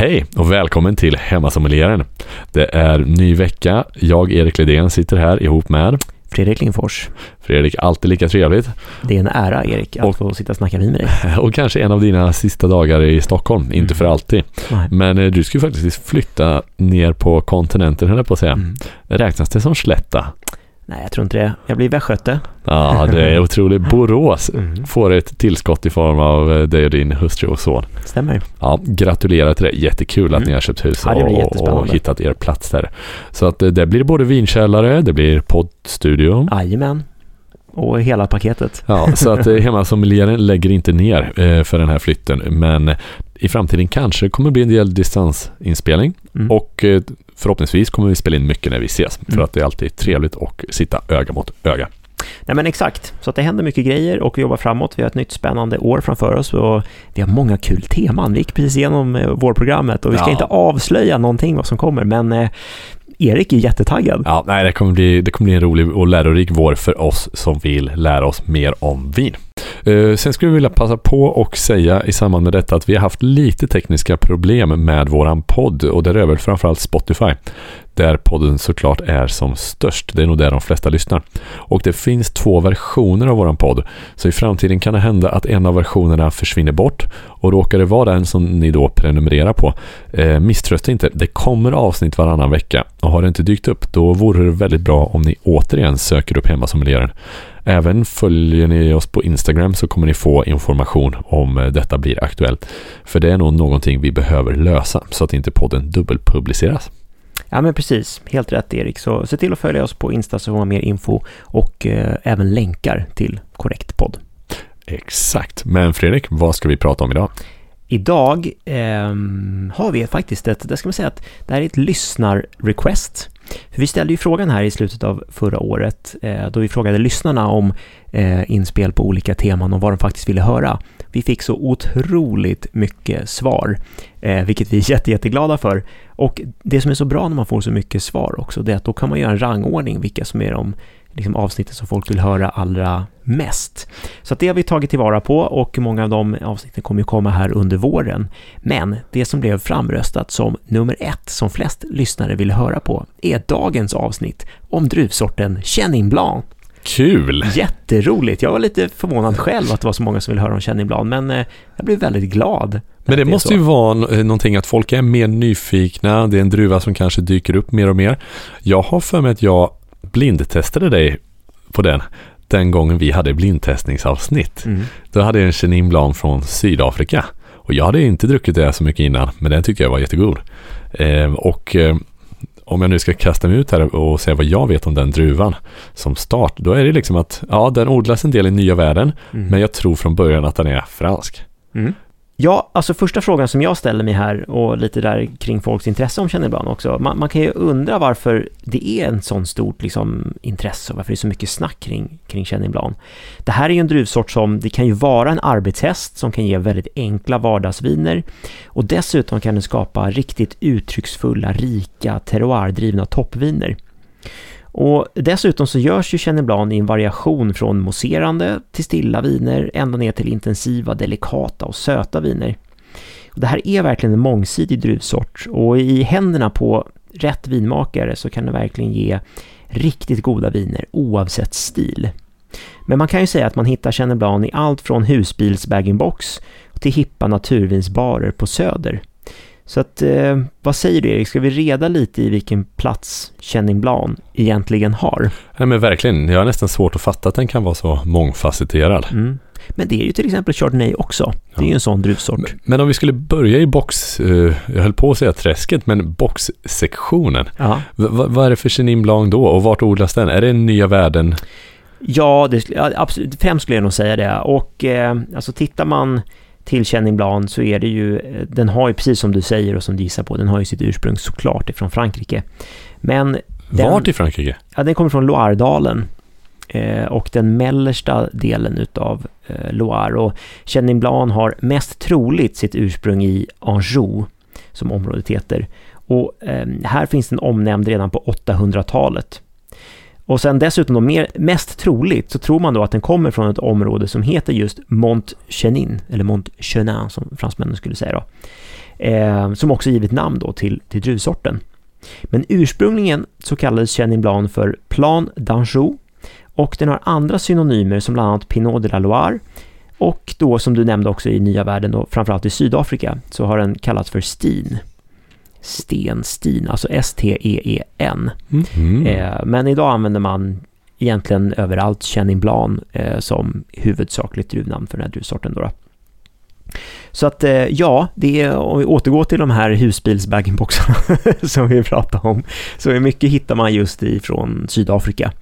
Hej och välkommen till Hemmasommelieren. Det är ny vecka. Jag, Erik Ledén, sitter här ihop med Fredrik Lindfors. Fredrik, alltid lika trevligt. Det är en ära, Erik, att Och- få sitta och snacka vin med dig. Och kanske en av dina sista dagar i Stockholm, inte Mm. för alltid. Nej. Men eh, du ska ju faktiskt flytta ner på kontinenten, höll jag på att säga. Mm. Räknas det som slätta? Nej, jag tror inte det. Jag blir västgöte. Ja, det är otroligt. Borås Mm. får ett tillskott i form av eh, dig och din hustru och son. Stämmer. Ja, gratulerar till det. Jättekul att Mm. ni har köpt hus Ja, det blir och, hittat er plats där. Så att eh, det blir både vinkällare, det blir poddstudio. Jajamän. Och hela paketet. Ja, så att eh, hemmasommelieren lägger inte ner för den här flytten. Men i framtiden kanske kommer bli en del distansinspelning. Mm. Och förhoppningsvis kommer vi spela in mycket när vi ses. För Mm. att det är alltid trevligt att sitta öga mot öga. Nej men exakt, så att det händer mycket grejer och vi jobbar framåt. Vi har ett nytt spännande år framför oss och vi har många kul teman. Vi gick precis igenom eh, vårprogrammet och vi ska Ja. inte avslöja någonting vad som kommer, men eh, Erik är jättetaggad. Ja, nej, det kommer, bli, det kommer bli en rolig och lärorik vår för oss som vill lära oss mer om vin. Eh, sen skulle vi vilja passa på och säga i samband med detta att vi har haft lite tekniska problem med våran podd och det rör väl framförallt Spotify där podden såklart är som störst. Det är nog där de flesta lyssnar. Och det finns två versioner av våran podd. Så i framtiden kan det hända att en av versionerna försvinner bort och råkar det vara den som ni då prenumererar på eh, misströsta inte. Det kommer avsnitt varannan vecka och har det inte dykt upp då vore det väldigt bra om ni återigen söker upp Hemmasommelieren. Även följer ni oss på Instagram så kommer ni få information om eh, detta blir aktuellt. För det är nog någonting vi behöver lösa så att inte podden dubbelpubliceras. Ja men precis, helt rätt Erik. Så se till att följa oss på Insta så får man mer info och eh, även länkar till korrekt podd. Exakt. Men Fredrik, vad ska vi prata om idag? Idag ehm, har vi faktiskt ett, det ska man säga att det här är ett lyssnar-request. För vi ställde ju frågan här i slutet av förra året eh, då vi frågade lyssnarna om eh, inspel på olika teman och vad de faktiskt ville höra. Vi fick så otroligt mycket svar, eh, vilket vi är jätte, jätteglada för. Och det som är så bra när man får så mycket svar också, det är att då kan man göra en rangordning vilka som är de liksom, avsnitten som folk vill höra allra mest. Så att det har vi tagit tillvara på och många av de avsnitten kommer ju komma här under våren. Men det som blev framröstat som nummer ett som flest lyssnare vill höra på är dagens avsnitt om druvsorten Chenin Blanc. Kul! Jätteroligt! Jag var lite förvånad själv att det var så många som ville höra om Blanc, men eh, jag blev väldigt glad. Men det är måste så. ju vara eh, någonting att folk är mer nyfikna. Det är en druva som kanske dyker upp mer och mer. Jag har för mig att jag blindtestade dig på den den gången vi hade blindtestningsavsnitt. Mm. Då hade jag en Chenin Blanc från Sydafrika. Och jag hade inte druckit det så mycket innan, men den tyckte jag var jättegod. Eh, och eh, om jag nu ska kasta mig ut här och säga vad jag vet om den druvan som start, då är det liksom att ja, den odlas en del i nya världen, Mm. men jag tror från början att den är fransk. Mm. Ja, alltså första frågan som jag ställer mig här och lite där kring folks intresse om Chenin Blanc också. Man, man kan ju undra varför det är en sån stort liksom, intresse och varför det är så mycket snack kring, kring Chenin Blanc. Det här är ju en druvsort som, det kan ju vara en arbetshäst som kan ge väldigt enkla vardagsviner och dessutom kan den skapa riktigt uttrycksfulla, rika, terroirdrivna toppviner. Och dessutom så görs ju Chenin Blanc i en variation från mousserande till stilla viner ända ner till intensiva, delikata och söta viner. Och det här är verkligen en mångsidig druvsort och i händerna på rätt vinmakare så kan det verkligen ge riktigt goda viner oavsett stil. Men man kan ju säga att man hittar Chenin Blanc i allt från husbils bag-in-box till hippa naturvinsbarer på Söder. Så att, eh, vad säger du Erik, ska vi reda lite i vilken plats Chenin Blanc egentligen har? Nej men verkligen, jag har nästan svårt att fatta att den kan vara så mångfacetterad. Mm. Men det är ju till exempel Chardonnay också. Det är ju en sån druvsort. Men om vi skulle börja i box, eh, jag höll på att säga träsket, men boxsektionen. Ja, vad är det för Chenin Blanc då och vart odlas den? Är det nya världen? ja, det, absolut. Främst skulle jag nog säga det. Och eh, alltså tittar man till Chenin så är det ju, eh, den har ju precis som du säger och som du gissar på, den har ju sitt ursprung såklart ifrån Frankrike. Men den, Vart i Frankrike? Ja, den kommer från Loiredalen eh, och den mellersta delen utav eh, Loire. Och Chenin har mest troligt sitt ursprung i Anjou, som området heter. Och eh, här finns den omnämnd redan på 800-talet. Och sen dessutom då mer, mest troligt så tror man då att den kommer från ett område som heter just Mont Chenin, eller Mont Chenin som fransmännen skulle säga då. eh, som också givit namn då till, till druvsorten. Men ursprungligen så kallades Chenin Blanc för Plan d'Anjou och den har andra synonymer som bland annat Pinot de la Loire och då som du nämnde också i nya världen och framförallt i Sydafrika så har den kallats för Stin. Stenstin, alltså S-T-E-E-N. Mm. Eh, men idag använder man egentligen överallt Chenin Blanc eh, som huvudsakligt druvnamn för den här druvsorten. Då, då. Så att eh, ja, det är, om vi återgår till de här husbilsbaggenboxarna som vi pratade om, så mycket hittar man just ifrån Sydafrika.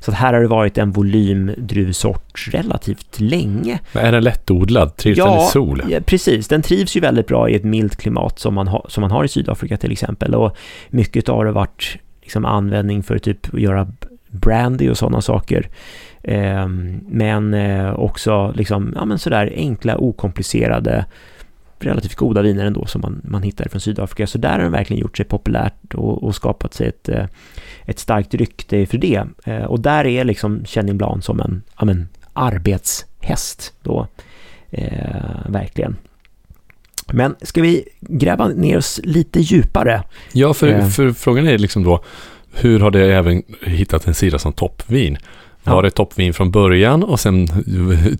Så här har det varit en volymdruvsort relativt länge. Men är den lättodlad? Trivs den i sol? Ja, precis. Den trivs ju väldigt bra i ett milt klimat som man, ha, som man har i Sydafrika till exempel. Och mycket av det har varit liksom användning för typ att göra brandy och sådana saker. Eh, men eh, också liksom, ja men sådär enkla, okomplicerade, relativt goda viner ändå som man, man hittar från Sydafrika. Så där har den verkligen gjort sig populärt och, och skapat sig ett, eh, ett starkt rykte för det. Eh, och där är liksom Chenin Blanc som en, ja men, arbetshäst då, eh, verkligen. Men ska vi gräva ner oss lite djupare? Ja, för, Eh. för frågan är liksom då, hur har det även hittat en sida som toppvin? Var det toppvin från början och sen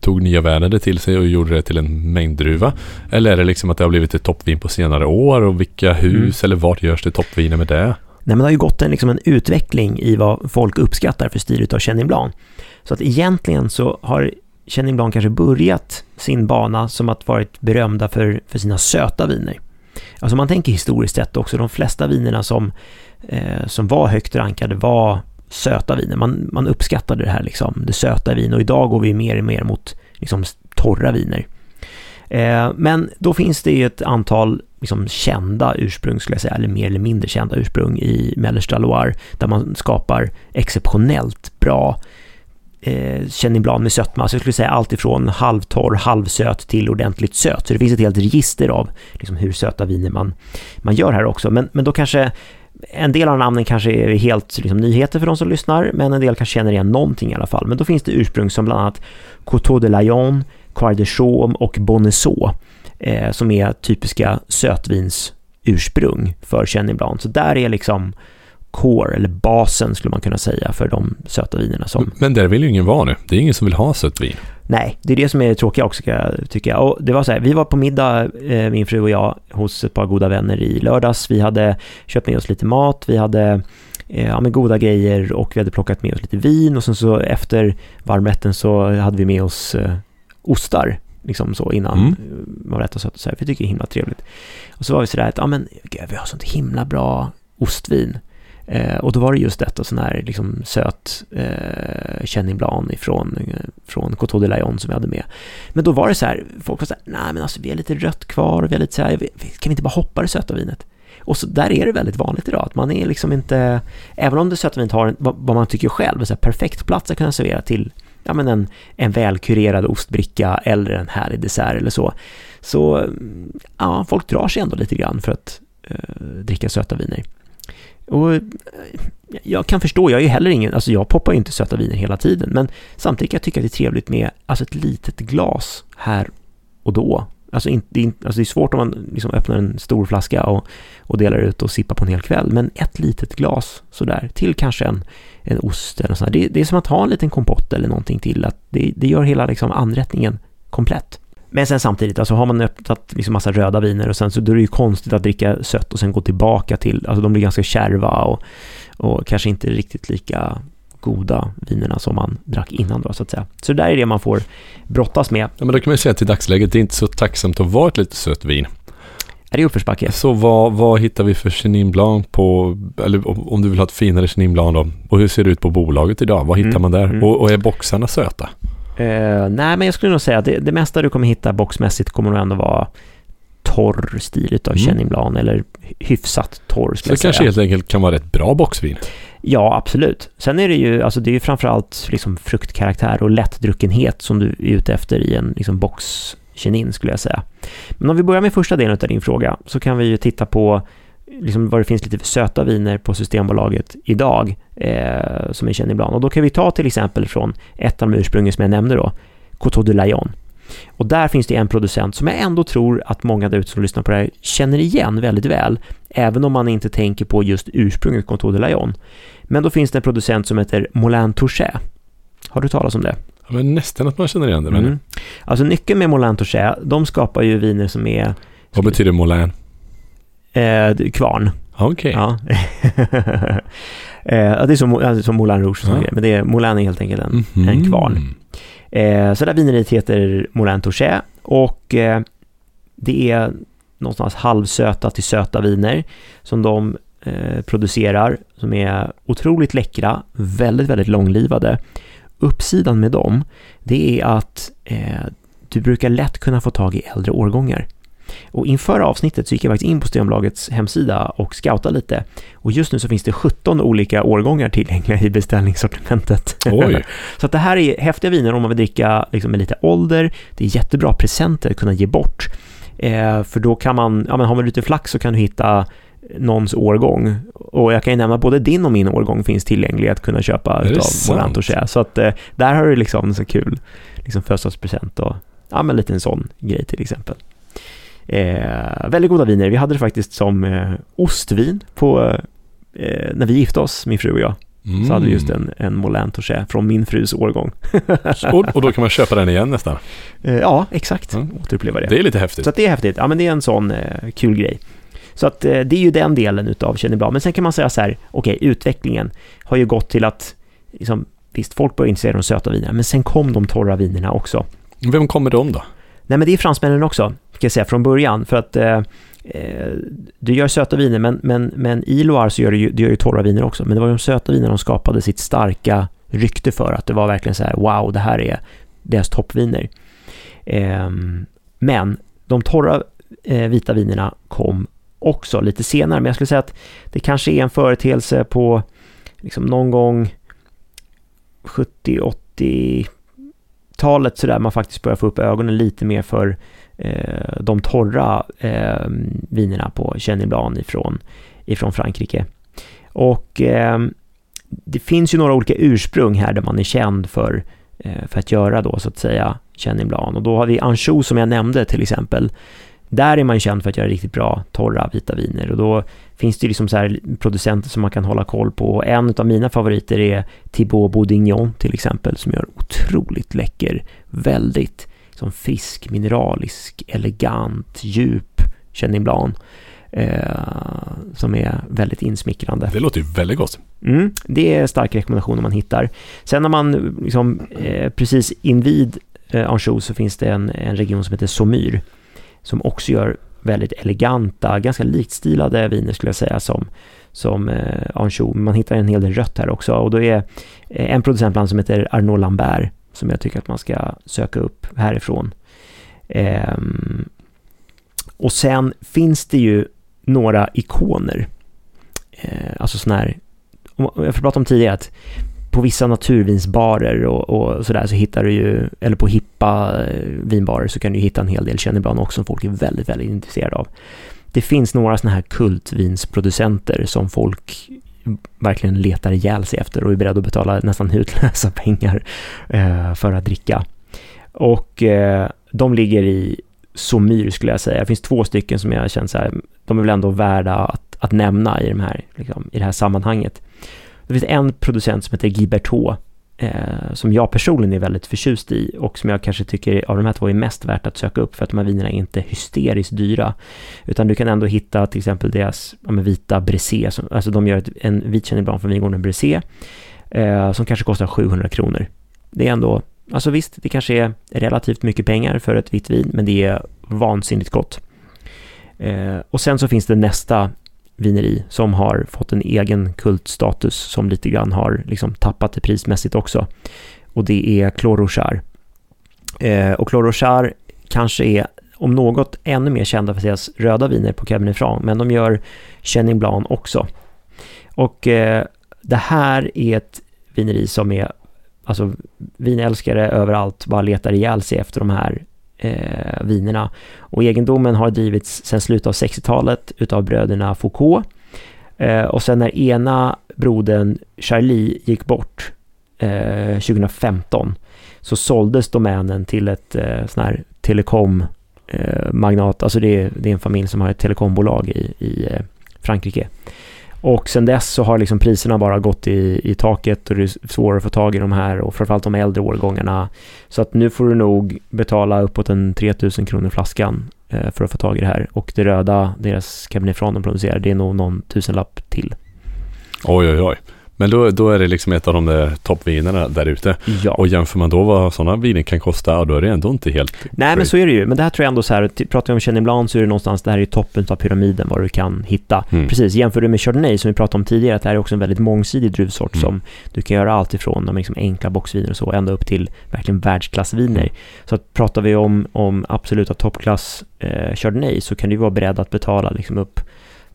tog nya världen det till sig och gjorde det till en mängddruva? Eller är det liksom att det har blivit ett toppvin på senare år och vilka hus eller vart görs det toppviner med det? Nej, men det har ju gått en, liksom en utveckling i vad folk uppskattar för stil av Chenin Blanc. Så att egentligen så har Chenin Blanc kanske börjat sin bana som att varit berömda för, för sina söta viner. Alltså man tänker historiskt sett också, de flesta vinerna som, eh, som var högt rankade var söta viner. Man, man uppskattade det här liksom, det söta vin och idag går vi mer och mer mot liksom, torra viner. Eh, men då finns det ju ett antal liksom, kända ursprung, skulle jag säga, eller mer eller mindre kända ursprung i mellersta Loire, där man skapar exceptionellt bra eh, Chenin Blanc med sötma. Så jag skulle säga allt ifrån halvtorr, halvsöt till ordentligt söt. Så det finns ett helt register av liksom, hur söta viner man, man gör här också. Men, men då kanske en del av namnen kanske är helt liksom, nyheter för de som lyssnar, men en del kanske känner igen någonting i alla fall. Men då finns det ursprung som bland annat Coteau de Layon, Coir de Chaume och Bonnesaut, eh, som är typiska sötvinsursprung för Chenin Blanc. Så där är liksom core, eller basen skulle man kunna säga, för de söta vinerna som Men där vill ju ingen vara nu. Det är ingen som vill ha sött vin. Nej, det är det som är tråkiga också kan jag. Och det var så här, vi var på middag, eh, min fru och jag, hos ett par goda vänner i lördags. Vi hade köpt med oss lite mat, vi hade eh, ja, med goda grejer och vi hade plockat med oss lite vin och sen så efter varmrätten så hade vi med oss eh, ostar, liksom så innan Mm. man rätt och sött och så här. Vi tycker det är himla trevligt. Och så var vi sådär att, ja men gud, vi har sånt himla bra ostvin. Eh, och då var det just detta sån här liksom söt eh, Chenin Blanc ifrån, eh, från Coteau de Layon som vi hade med. Men då var det så här, folk var så här, nej men alltså vi har lite rött kvar och vi är lite så här, kan vi inte bara hoppa det söta vinet? Och så där är det väldigt vanligt idag, att man är liksom inte, även om det söta vinet har en, vad, man tycker själv, en så här perfekt plats att kunna servera till ja, men en, en välkurerad ostbricka eller en härlig dessert eller så. Så ja, folk drar sig ändå lite grann för att eh, dricka söta viner. Och eh, jag kan förstå, jag är ju heller ingen, alltså jag poppar ju inte söta viner hela tiden, men samtidigt kan jag tycka att det är trevligt med alltså ett litet glas här och då. Alltså, in, det, är, alltså det är svårt om man liksom öppnar en stor flaska och, och delar ut och sippar på en hel kväll, men ett litet glas sådär till kanske en, en ost eller sådär. Det, det är som att ha en liten kompott eller någonting till, att det, det gör hela liksom anrättningen komplett. Men sen samtidigt, alltså har man öppnat liksom massa röda viner och sen så då är det ju konstigt att dricka sött och sen gå tillbaka till, alltså de blir ganska kärva och, och kanske inte riktigt lika goda vinerna som man drack innan då så att säga. Så det där är det man får brottas med. Ja, men då kan man ju säga i dagsläget, det är inte så tacksamt att vara ett lite sött vin. Är det uppförsbacke? Så vad, vad hittar vi för Chenin Blanc på, eller om om du vill ha ett finare Chenin Blanc då? Och hur ser det ut på bolaget idag? Vad hittar Mm, man där? mm. Och, och är boxarna söta? Eh, nej, men jag skulle nog säga att det, det mesta du kommer hitta boxmässigt kommer nog ändå vara torr stil utav Mm. Chenin Blanc eller hyfsat torr Så skulle det jag kanske säga. helt enkelt kan vara ett bra boxvin. Ja, absolut. Sen är det ju, alltså det är ju framförallt liksom fruktkaraktär och lättdruckenhet som du är ute efter i en liksom box Chenin skulle jag säga. Men om vi börjar med första delen av din fråga så kan vi ju titta på liksom vad det finns lite söta viner på Systembolaget idag eh, som är Chenin Blanc. Och då kan vi ta till exempel från ett av de ursprungen som jag nämnde då, Coteau de Layon. Och där finns det en producent som jag ändå tror att många där ute som lyssnar på det här känner igen väldigt väl, även om man inte tänker på just ursprunget Contour de Lion. Men då finns det en producent som heter Moulin Touché. Har du talat om det? Ja, men nästan att man känner igen det. Men... Mm. Alltså nyckeln med Moulin Touché, de skapar ju viner som är... Vad betyder Moulin? Eh, kvarn. Okej. Okay. Ja. eh, det är som, alltså, som Moulin Rouge ja. men det är, Moulin är helt enkelt en, mm -hmm. en kvarn. Eh, så det här vineriet heter Moulin Touché och eh, det är någonstans halvsöta till söta viner som de eh, producerar som är otroligt läckra, väldigt, väldigt långlivade. Uppsidan med dem, det är att eh, du brukar lätt kunna få tag i äldre årgångar. Och inför avsnittet så gick jag faktiskt in på Systembolagets hemsida och scoutade lite. Och just nu så finns det 17 olika årgångar tillgängliga i beställningssortimentet. Så att det här är häftiga viner om man vill dricka liksom med lite ålder. Det är jättebra presenter att kunna ge bort. Eh, för då kan man, ja men har man lite flax så kan du hitta någons årgång. Och jag kan ju nämna både din och min årgång finns tillgänglig att kunna köpa utav Molant och Så att eh, där har du liksom så kul liksom födelsedagspresent och ja men lite en sån grej till exempel. Eh, väldigt goda viner. Vi hade det faktiskt som eh, ostvin på, eh, när vi gifte oss, min fru och jag. Mm. Så hade vi just en, en Moulin Touché från min frus årgång. och, och, då kan man köpa den igen nästan? Eh, ja, exakt. Mm. Återuppleva det. Det är lite häftigt. Så det är häftigt. Ja, men det är en sån eh, kul grej. Så att eh, det är ju den delen utav Chenin Men sen kan man säga så här, okej, okay, utvecklingen har ju gått till att, liksom, visst, folk börjar intressera de söta vinerna, men sen kom de torra vinerna också. Vem kommer de då? Nej, men det är fransmännen också ska jag säga, från början. För att eh, eh du gör söta viner, men, men, men i Loire så gör du, ju, du gör ju torra viner också. Men det var de söta vinerna de skapade sitt starka rykte för. Att det var verkligen så här, wow, det här är deras toppviner. Eh, men de torra eh, vita vinerna kom också lite senare. Men jag skulle säga att det kanske är en företeelse på liksom någon gång 70, 80. 90-talet sådär man faktiskt börjar få upp ögonen lite mer för eh, de torra eh, vinerna på Chenin Blanc ifrån, ifrån Frankrike. Och eh, det finns ju några olika ursprung här där man är känd för, eh, för att göra då så att säga Chenin Blanc. Och då har vi Anjou som jag nämnde till exempel. Där är man känd för att göra riktigt bra torra vita viner och då finns det liksom så här producenter som man kan hålla koll på. En av mina favoriter är Thibaut Bourdignon till exempel som gör otroligt läcker, väldigt som frisk, mineralisk, elegant, djup Chenin Blanc. Eh, som är väldigt insmickrande. Det låter ju väldigt gott. Mm, det är en stark rekommendation om man hittar. Sen när man liksom, eh, precis invid eh, Anjou så finns det en, en region som heter Saumur som också gör väldigt eleganta, ganska likstilade viner skulle jag säga som, som eh, Anjou. Man hittar en hel del rött här också och då är eh, en en producentland som heter Arnaud Lambert som jag tycker att man ska söka upp härifrån. Eh, och sen finns det ju några ikoner. eh, alltså sådana här, jag får prata om tidigare att på vissa naturvinsbarer och, och sådär så hittar du ju, eller på hippa eh, vinbarer så kan du hitta en hel del Chenin också som folk är väldigt, väldigt intresserade av. Det finns några sådana här kultvinsproducenter som folk verkligen letar ihjäl sig efter och är beredda att betala nästan hutlösa pengar eh, för att dricka. Och eh, de ligger i Somyr skulle jag säga. Det finns två stycken som jag känner så här, de är väl ändå värda att, att nämna i, de här, liksom, i det här sammanhanget. Det finns en producent som heter Guy eh, som jag personligen är väldigt förtjust i och som jag kanske tycker av de här två är mest värt att söka upp för att de här vinerna är inte hysteriskt dyra. Utan du kan ändå hitta till exempel deras ja, vita brisé, som, alltså de gör ett, en vit Chenin från vingården brisé eh, som kanske kostar 700 kronor. Det är ändå, alltså visst, det kanske är relativt mycket pengar för ett vitt vin, men det är vansinnigt gott. Eh, och sen så finns det nästa vineri som har fått en egen kultstatus som lite grann har liksom tappat det prismässigt också. Och det är Clos Eh, och Clos kanske är om något ännu mer kända för deras röda viner på Cabernet Franc, men de gör Chenin Blanc också. Och eh, det här är ett vineri som är, alltså vinälskare överallt bara letar ihjäl sig efter de här eh, vinerna. Och egendomen har drivits sedan slutet av 60-talet utav bröderna Foucault. Eh, och sen när ena brodern Charlie gick bort eh, 2015 så såldes domänen till ett eh, sån här telekom eh, magnat, alltså det är, det är en familj som har ett telekombolag i, i eh, Frankrike. Och sen dess så har liksom priserna bara gått i, i taket och det är svårare att få tag i de här och framförallt de äldre årgångarna. Så att nu får du nog betala uppåt en 3000 kronor flaskan eh, för att få tag i det här. Och det röda, deras Cabernet Franc de producerar, det är nog någon tusenlapp till. Oj, oj, oj. Men då, då är det liksom ett av de där toppvinerna där ute. Ja. Och jämför man då vad sådana viner kan kosta, då är det ändå inte helt... Nej, men så är det ju. Men det här tror jag ändå så här, pratar vi om Chenin Blanc så är det någonstans, det här är toppen av pyramiden vad du kan hitta. Mm. Precis, jämför du med Chardonnay som vi pratade om tidigare, att det här är också en väldigt mångsidig druvsort Mm. som du kan göra allt ifrån de liksom enkla boxviner och så, ända upp till verkligen världsklassviner. Mm. Så att pratar vi om, om absoluta toppklass eh, Chardonnay så kan du vara beredd att betala liksom upp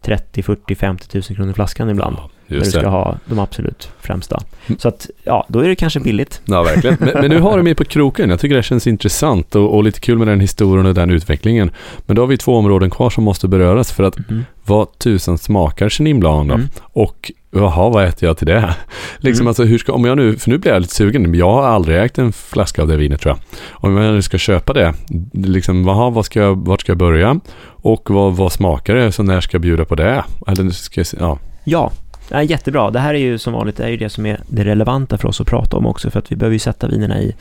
30, 40, 50 tusen kronor flaskan ibland. Ja, när du ska det. ha de absolut främsta. Mm. Så att, ja, då är det kanske billigt. Ja, verkligen. Men, men nu har du mig på kroken. Jag tycker det känns intressant och, och lite kul med den historien och den utvecklingen. Men då har vi två områden kvar som måste beröras för att Mm. vad tusan smakar Chenin Blanc då? Mm. Och jaha, vad äter jag till det? Liksom Mm. alltså hur ska, om jag nu, för nu blir jag lite sugen, men jag har aldrig ägt en flaska av det vinet tror jag. Om jag nu ska köpa det, liksom, jaha, vad ska jag, vart ska jag börja? Och vad, vad smakar det? Så när ska jag bjuda på det? Eller ska jag, ja. Ja, ja, jättebra. Det här är ju som vanligt det är ju det som är det relevanta för oss att prata om också, för att vi behöver ju sätta vinerna i,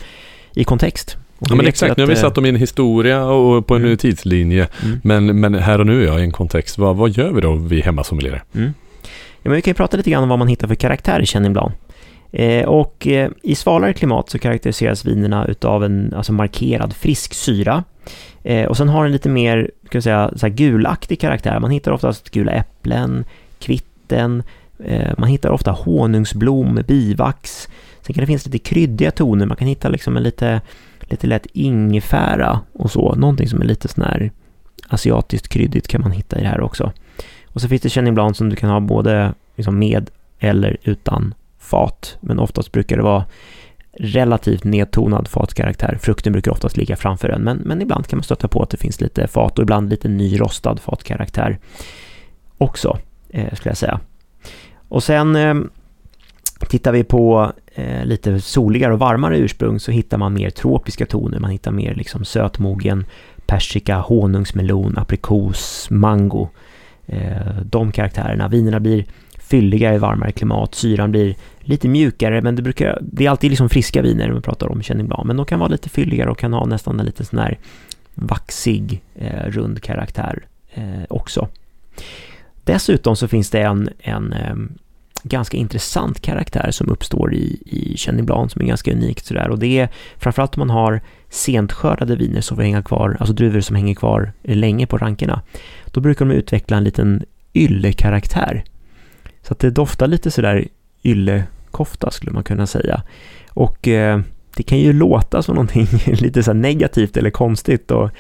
i kontext. Ja men exakt, att, nu har vi eh, satt dem i en historia och på en Mm. tidslinje. Mm. Men, men här och nu, ja, i en kontext, vad, vad gör vi då, vi hemmasommelierer? Mm. Ja, men vi kan ju prata lite grann om vad man hittar för karaktär i Chenin Blanc. Eh, och eh, i svalare klimat så karaktäriseras vinerna utav en alltså markerad frisk syra. Eh, och sen har den lite mer, ska jag säga, så gulaktig karaktär. Man hittar oftast gula äpplen, kvitten, Eh, man hittar ofta honungsblom, bivax. Sen kan det finnas lite kryddiga toner, man kan hitta liksom en lite, lite lätt ingefära och så. Någonting som är lite sån här asiatiskt kryddigt kan man hitta i det här också. Och så finns det Chenin Blanc som du kan ha både liksom med eller utan fat. Men oftast brukar det vara relativt nedtonad fatkaraktär. Frukten brukar oftast ligga framför den, men, men ibland kan man stöta på att det finns lite fat och ibland lite nyrostad fatkaraktär också, eh, skulle jag säga. Och sen eh, tittar vi på eh, lite soligare och varmare ursprung så hittar man mer tropiska toner. Man hittar mer liksom sötmogen persika, honungsmelon, aprikos, mango. Eh, de karaktärerna. Vinerna blir fylligare i varmare klimat, syran blir lite mjukare, men det brukar, det är alltid liksom friska viner man pratar om Chenin Blanc, men de kan vara lite fylligare och kan ha nästan en lite sån här vaxig, eh, rund karaktär eh, också. Dessutom så finns det en, en ganska intressant karaktär som uppstår i, i Chenin Blanc som är ganska unikt sådär och det är framförallt om man har sent skördade viner som får hänga kvar, alltså druvor som hänger kvar länge på rankerna. Då brukar de utveckla en liten yllekaraktär. Så att det doftar lite sådär yllekofta skulle man kunna säga. Och eh, det kan ju låta som någonting lite så negativt eller konstigt och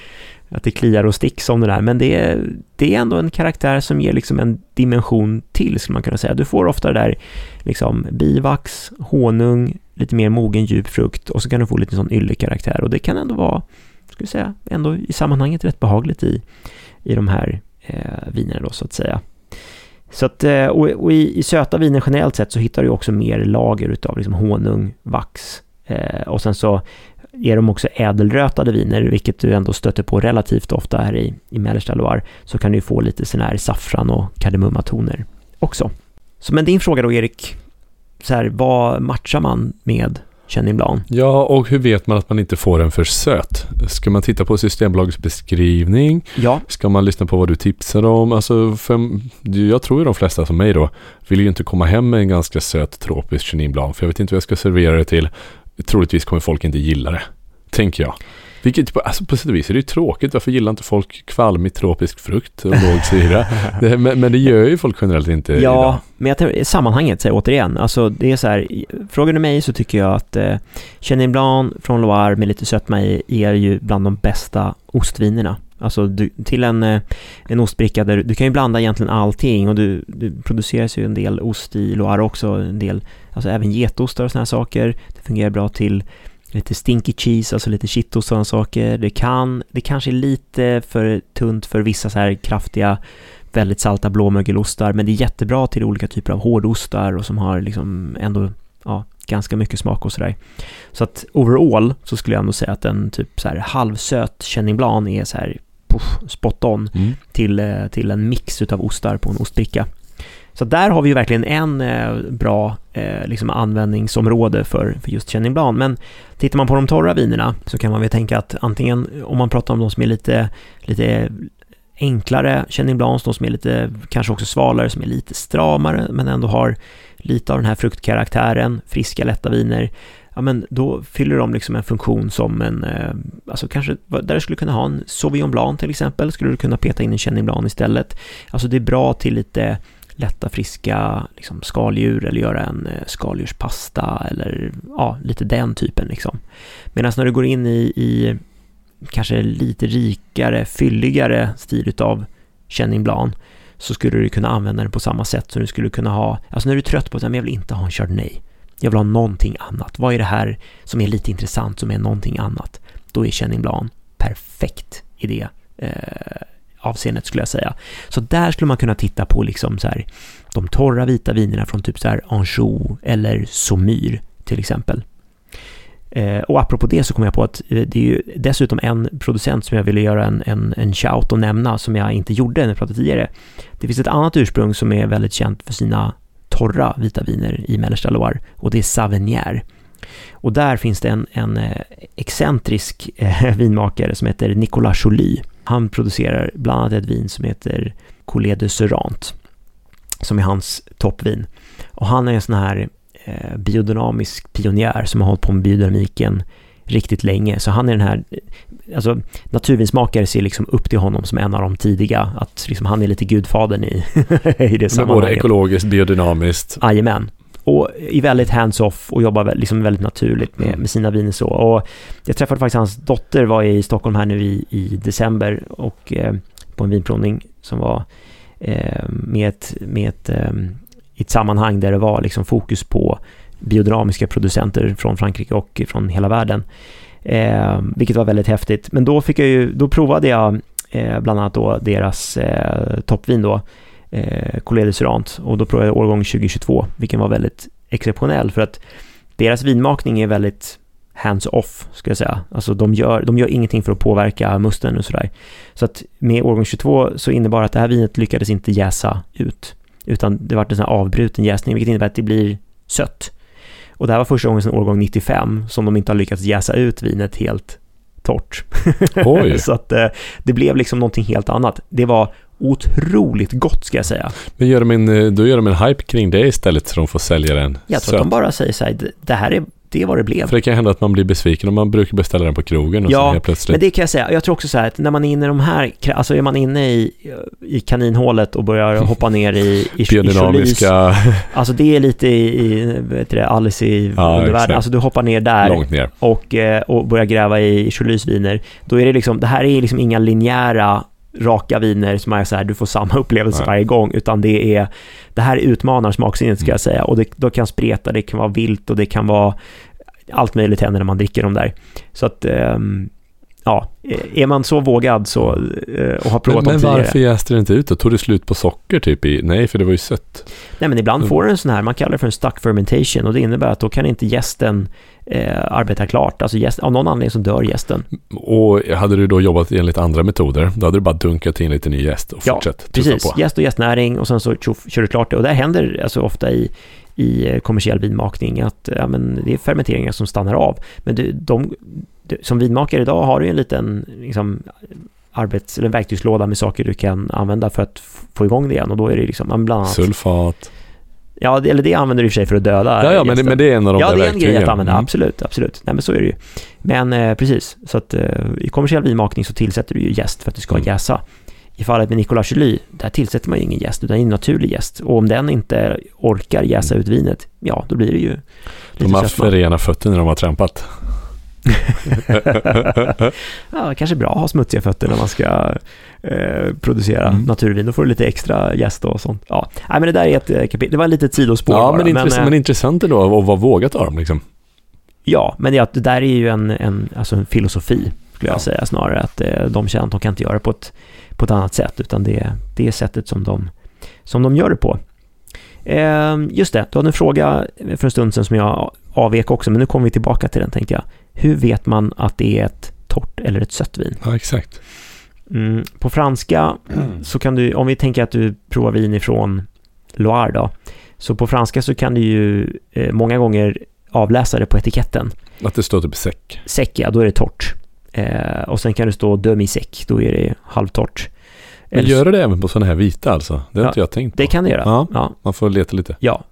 att det kliar och sticks om det där, men det är, det är ändå en karaktär som ger liksom en dimension till, skulle man kunna säga. Du får ofta det där liksom bivax, honung, lite mer mogen djup frukt och så kan du få lite sån yllekaraktär och det kan ändå vara, ska jag säga, ändå i sammanhanget rätt behagligt i, i de här eh, vinerna då så att säga. Så att, eh, och, och i, i söta viner generellt sett så hittar du också mer lager utav liksom honung, vax eh, och sen så är de också ädelrötade viner, vilket du ändå stöter på relativt ofta här i, i mellersta Loire, så kan du få lite sån här saffran och kardemummatoner också. Så men din fråga då Erik, så här, vad matchar man med Chenin Blanc? Ja, och hur vet man att man inte får den för söt? Ska man titta på Systembolagets beskrivning? Ja, Ska man lyssna på vad du tipsar om? Alltså, för, jag tror ju de flesta som mig då vill ju inte komma hem med en ganska söt tropisk Chenin Blanc, för jag vet inte vad jag ska servera det till. Troligtvis kommer folk inte gilla det, tänker jag. Vilket, alltså på sätt och vis är det ju tråkigt. Varför gillar inte folk kvalmig tropisk frukt och låg syra? det, men, men det gör ju folk generellt inte idag. Ja, men jag tänker, sammanhanget säger återigen, alltså det är så här, frågar du mig så tycker jag att eh, Chenin Blanc från Loire med lite sötma i är ju bland de bästa ostvinerna. Alltså du, till en, eh, en ostbricka där du kan ju blanda egentligen allting och du, du produceras ju en del ost i Loire också, en del, alltså även getostar och sådana här saker. Det fungerar bra till lite stinky cheese, alltså lite kittost och sådana saker. Det kan, det kanske är lite för tunt för vissa så här kraftiga väldigt salta blåmögelostar, men det är jättebra till olika typer av hårdostar och som har liksom ändå, ja, ganska mycket smak och sådär. Så att overall så skulle jag ändå säga att en typ så här halvsöt Chenin Blanc är så här puff, spot on Mm. till, eh, till en mix utav ostar på en ostbricka. Så där har vi ju verkligen en eh, bra eh, liksom användningsområde för, för just Chenin Blanc. Men tittar man på de torra vinerna så kan man väl tänka att antingen om man pratar om de som är lite, lite enklare Chenin Blanc, de som är lite kanske också svalare, som är lite stramare men ändå har lite av den här fruktkaraktären, friska lätta viner. Ja, men då fyller de liksom en funktion som en, eh, alltså kanske där du skulle kunna ha en Sauvignon Blanc till exempel, skulle du kunna peta in en Chenin Blanc istället. Alltså det är bra till lite lätta friska liksom, skaldjur eller göra en eh, skaldjurspasta eller ja, lite den typen liksom. Medan när du går in i, i kanske lite rikare, fylligare stil utav Chenin Blanc så skulle du kunna använda den på samma sätt som du skulle kunna ha, alltså när du är trött på att jag vill inte ha en Chardonnay, jag vill ha någonting annat. Vad är det här som är lite intressant, som är någonting annat? Då är Chenin Blanc perfekt i det eh, avseendet skulle jag säga. Så där skulle man kunna titta på liksom så här, de torra vita vinerna från typ så här Anjou eller Saumur till exempel. Eh, och apropå det så kom jag på att eh, det är ju dessutom en producent som jag ville göra en, en, en shout och nämna som jag inte gjorde när jag pratade tidigare. Det finns ett annat ursprung som är väldigt känt för sina torra vita viner i mellersta Loire och det är Savenière. Och där finns det en, en eh, excentrisk eh, vinmakare som heter Nicolas Joly. Han producerar bland annat ett vin som heter Collet de Serrant som är hans toppvin. Och han är en sån här eh, biodynamisk pionjär som har hållit på med biodynamiken riktigt länge. Så han är den här, alltså naturvinsmakare ser liksom upp till honom som en av de tidiga, att liksom han är lite gudfadern i, i det Både sammanhanget. ekologiskt, biodynamiskt. Jajamän. Och är väldigt hands-off och jobbar liksom väldigt naturligt med, med sina viner så. Och jag träffade faktiskt hans dotter, var i Stockholm här nu i, i december och eh, på en vinprovning som var eh, med ett, med ett, eh, ett sammanhang där det var liksom fokus på biodynamiska producenter från Frankrike och från hela världen. Eh, vilket var väldigt häftigt. Men då fick jag ju, då provade jag eh, bland annat då deras eh, toppvin då, eh, Colédus de och då provade jag årgång 2022, vilken var väldigt exceptionell för att deras vinmakning är väldigt hands-off, ska jag säga. Alltså de gör, de gör ingenting för att påverka musten och sådär. Så att med årgång 22 så innebar att det här vinet lyckades inte jäsa ut, utan det var en sån här avbruten jäsning, vilket innebär att det blir sött. Och det här var första gången sedan årgång 95 som de inte har lyckats jäsa ut vinet helt torrt. Så att eh, det blev liksom någonting helt annat. Det var otroligt gott ska jag säga. Men gör de en, eh, då gör de en hype kring det istället så de får sälja den Jag tror att de bara säger så här, "Det- det här är, det är vad det blev. För det kan hända att man blir besviken om man brukar beställa den på krogen och Ja, så helt plötsligt. Men det kan jag säga, jag tror också så här att när man är inne i de här, alltså är man inne i, i kaninhålet och börjar hoppa ner i, i, i Biodynamiska, alltså det är lite i, i vet du det, Alice i Ja, undervärlden, alltså du hoppar ner där långt ner. och, eh, och börjar gräva i Cholys viner, då är det liksom, det här är liksom inga linjära raka viner som är så här, du får samma upplevelse Nej. varje gång, utan det är, det här utmanar smaksinnet ska Mm. jag säga, och det, då kan spreta, det kan vara vilt och det kan vara allt möjligt händer när man dricker dem där. Så att, ehm, ja, är man så vågad så, eh, och har provat Men, men dem tidigare. varför jäste det inte ut då? Tog det slut på socker typ i? Nej, för det var ju sött. Nej men ibland Mm. får du en sån här, man kallar det för en stuck fermentation och det innebär att då kan inte gästen eh, arbeta klart. Alltså gäst, av någon anledning så dör gästen. Och hade du då jobbat enligt andra metoder, då hade du bara dunkat in lite ny jäst och Ja, fortsatt Precis, på. gäst och gästnäring och sen så tjoff, kör du klart det. Och det händer alltså ofta i, i eh, kommersiell vinmakning att ja, men det är fermenteringar som stannar av. Men du, de, du, som vinmakare idag har du en liten liksom, arbets eller verktygslåda med saker du kan använda för att få igång det igen och då är det liksom, ja, bland annat, Sulfat. ja, det- eller det använder du i och för sig för att döda Ja, ja men, det, men det är en av de Ja, där det är en grej att använda, Mm. absolut, absolut. Nej, men så är det ju. Men eh, precis, så att eh, i kommersiell vinmakning så tillsätter du ju jäst för att det ska Mm. jäsa. I fallet med Nicolas Joly, där tillsätter man ju ingen jäst, utan en naturlig jäst. Och om den inte orkar jäsa ut vinet, ja, då blir det ju De har haft för rena fötter när de har trampat. Ja, kanske bra att ha smutsiga fötter när man ska eh, producera Mm. naturvin. Då får du lite extra jäst och sånt. Ja, nej, men det där är ett eh, kapitel. Det var ett litet sidospår Ja, bara. men, intressant, eh, men intressant ändå att vara vågat av dem liksom. Ja, men det, det där är ju en, en, alltså en filosofi, skulle jag Ja. säga snarare. Att eh, de känner att de kan inte göra det på ett, på ett annat sätt, utan det, det är sättet som de, som de gör det på. Eh, just det, du hade en fråga för en stund sedan som jag avvek också, men nu kommer vi tillbaka till den tänkte jag. Hur vet man att det är ett torrt eller ett sött vin? Ja, exakt. Mm, på franska så kan du, om vi tänker att du provar vin ifrån Loire då, så på franska så kan du ju eh, många gånger avläsa det på etiketten. Att det står typ säck. Säck, ja, då är det torrt. Eh, och sen kan det stå demi-säck, då är det halvtorrt. Men gör det även på sådana här vita alltså? Det har Ja, inte jag tänkt på. Det kan det göra. Ja. ja. Man får leta lite. Ja,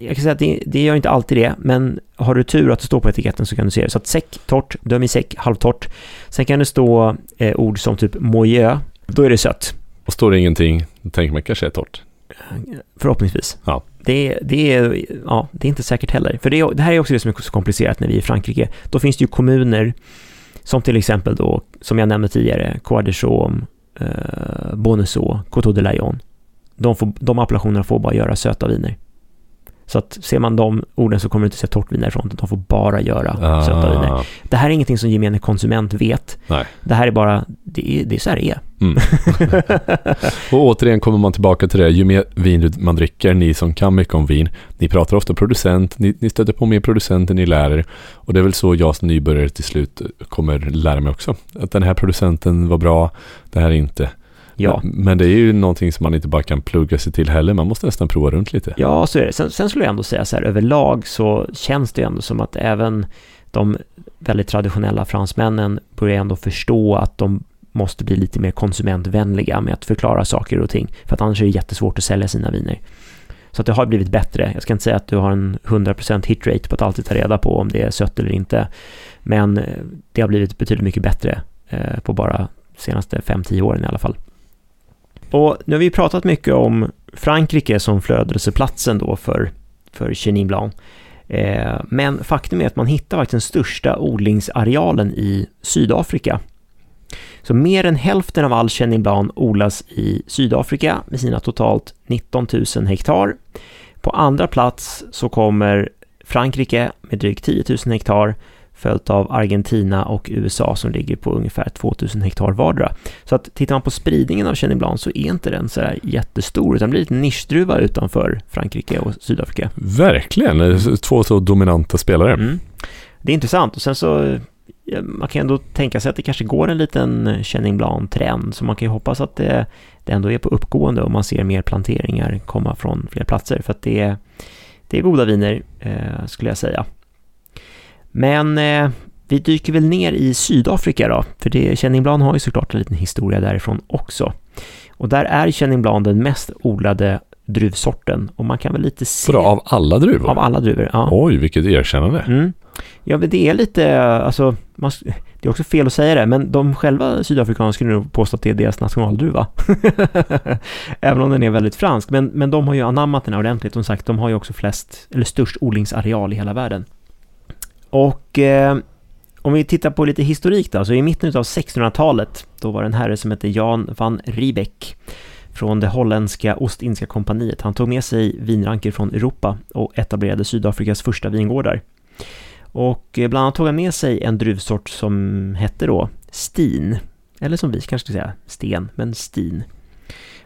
jag kan säga att det, det gör inte alltid det, men har du tur att det står på etiketten så kan du se det. Så att säck, torrt, demi-säck, halvtorrt. Sen kan det stå eh, ord som typ moyeu, då är det sött. Och står det ingenting, då tänker man kanske är torrt. Förhoppningsvis. Ja. Det, det, är, ja, det är inte säkert heller. För det, det här är också det som är så komplicerat när vi är i Frankrike. Då finns det ju kommuner som till exempel då, som jag nämnde tidigare, Croix de Chaume, eh, Bonneau, Coteau de Layon. De, får, de appellationerna får bara göra söta viner. Så att ser man de orden så kommer du inte se torrt vin därifrån, de får bara göra söta viner. Ah, Det här är ingenting som gemene konsument vet. Nej. Det här är bara, det är, det är så här det är. Mm. Och återigen kommer man tillbaka till det, ju mer vin man dricker, ni som kan mycket om vin, ni pratar ofta producent, ni, ni stöter på mer producenter, ni lär er. Och det är väl så jag som nybörjare till slut kommer lära mig också. Att den här producenten var bra, det här är inte. Ja. Men, men det är ju någonting som man inte bara kan plugga sig till heller, man måste nästan prova runt lite. Ja, så är det. Sen, sen skulle jag ändå säga så här, överlag så känns det ändå som att även de väldigt traditionella fransmännen börjar ändå förstå att de måste bli lite mer konsumentvänliga med att förklara saker och ting. För att annars är det jättesvårt att sälja sina viner. Så att det har blivit bättre. Jag ska inte säga att du har en 100% hitrate på att alltid ta reda på om det är sött eller inte. Men eh, det har blivit betydligt mycket bättre eh, på bara senaste 5-10 åren i alla fall. Och nu har vi pratat mycket om Frankrike som flödelseplatsen då för, för Chenin Blanc. Eh, men faktum är att man hittar faktiskt den största odlingsarealen i Sydafrika. Så mer än hälften av all Chenin Blanc odlas i Sydafrika med sina totalt 19 000 hektar. På andra plats så kommer Frankrike med drygt 10 000 hektar följt av Argentina och USA som ligger på ungefär 2000 hektar vardera. Så att tittar man på spridningen av Chenin Blanc så är inte den så här jättestor, utan det blir lite nischdruva utanför Frankrike och Sydafrika. Verkligen, två så dominanta spelare. Mm. Det är intressant och sen så man kan ändå tänka sig att det kanske går en liten Chenin Blanc-trend, så man kan ju hoppas att det, det ändå är på uppgående och man ser mer planteringar komma från fler platser, för att det är, det är goda viner, eh, skulle jag säga. Men eh, vi dyker väl ner i Sydafrika då, för det, Chenin Blanc har ju såklart en liten historia därifrån också. Och där är Chenin Blanc den mest odlade druvsorten och man kan väl lite se... Bra, av alla druvor? Av alla druvor, ja. Oj, vilket erkännande. Mm. Ja, men det är lite, alltså, man, det är också fel att säga det, men de själva sydafrikanerna skulle nog påstå att det är deras nationaldruva. Även om den är väldigt fransk, men, men de har ju anammat den här ordentligt. Som sagt, de har ju också flest, eller störst odlingsareal i hela världen. Och eh, om vi tittar på lite historik då, så i mitten av 1600-talet, då var det en herre som hette Jan van Riebeck från det holländska Ostindiska kompaniet. Han tog med sig vinranker från Europa och etablerade Sydafrikas första vingårdar. Och eh, bland annat tog han med sig en druvsort som hette då Stin, eller som vi kanske ska säga Sten, men Stin.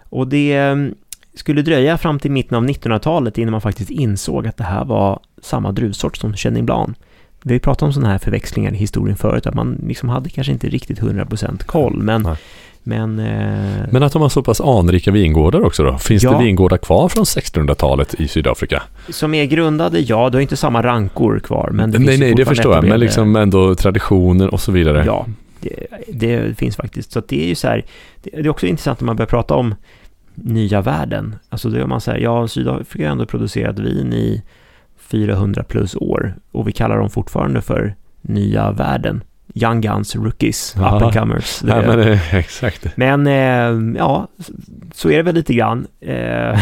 Och det mm, skulle dröja fram till mitten av 1900-talet innan man faktiskt insåg att det här var samma druvsort som Chenin Blanc. Vi har pratat om sådana här förväxlingar i historien förut, att man liksom hade kanske inte riktigt 100% koll, men Nej. men, eh, Men att de har så pass anrika vingårdar också då? Finns Ja. det vingårdar kvar från 1600-talet i Sydafrika? som är grundade, ja, du har inte samma rankor kvar, men det nej, nej, det förstår jag. Men liksom ändå traditioner och så vidare. Ja, det, det finns faktiskt. Så det är ju så här, det, det är också intressant när man börjar prata om nya världen. Alltså då gör man så här, ja, Sydafrika har ändå producerat vin i 400 plus år och vi kallar dem fortfarande för nya världen. Young Guns, Rookies, Ja. Up and Comers. Nej, men, eh, exakt. Men eh, ja, så är det väl lite grann. Eh,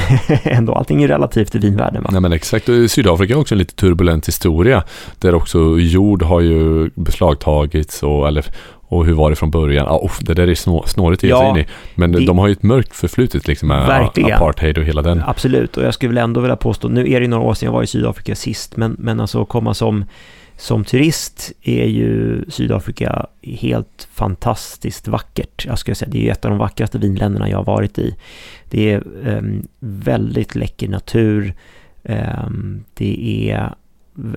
ändå, allting är relativt i vinvärlden va? Nej men exakt. Och Sydafrika har också en lite turbulent historia. Där också jord har ju beslagtagits och, eller, och hur var det från början? Ah, uff, det där är snå, snårigt att ge sig Ja, in i. Men det- de har ju ett mörkt förflutet liksom med Verkligen. apartheid och hela den. Absolut, och jag skulle väl ändå vilja påstå, nu är det några år sedan jag var i Sydafrika sist, men, men alltså komma som, som turist är ju Sydafrika helt fantastiskt vackert. Jag skulle säga, det är ett av de vackraste vinländerna jag har varit i. Det är ehm, väldigt läcker natur, ehm, det är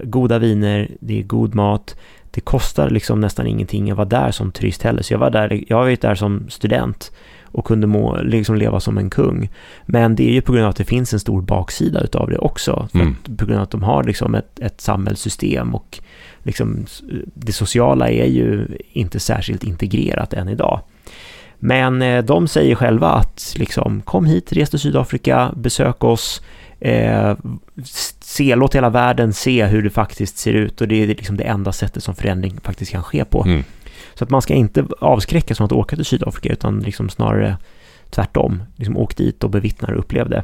goda viner, det är god mat, det kostar liksom nästan ingenting att vara där som turist heller. Så jag var där, jag var där som student och kunde må, liksom leva som en kung. Men det är ju på grund av att det finns en stor baksida utav det också. Mm. På grund av att de har liksom ett, ett samhällssystem och liksom det sociala är ju inte särskilt integrerat än idag. Men eh, de säger själva att liksom, kom hit, res till Sydafrika, besök oss, eh, se, låt hela världen se hur det faktiskt ser ut och det är liksom det enda sättet som förändring faktiskt kan ske på. Mm. Så att man ska inte avskräckas från att åka till Sydafrika utan liksom snarare tvärtom. Liksom åk dit och bevittna och upplev det.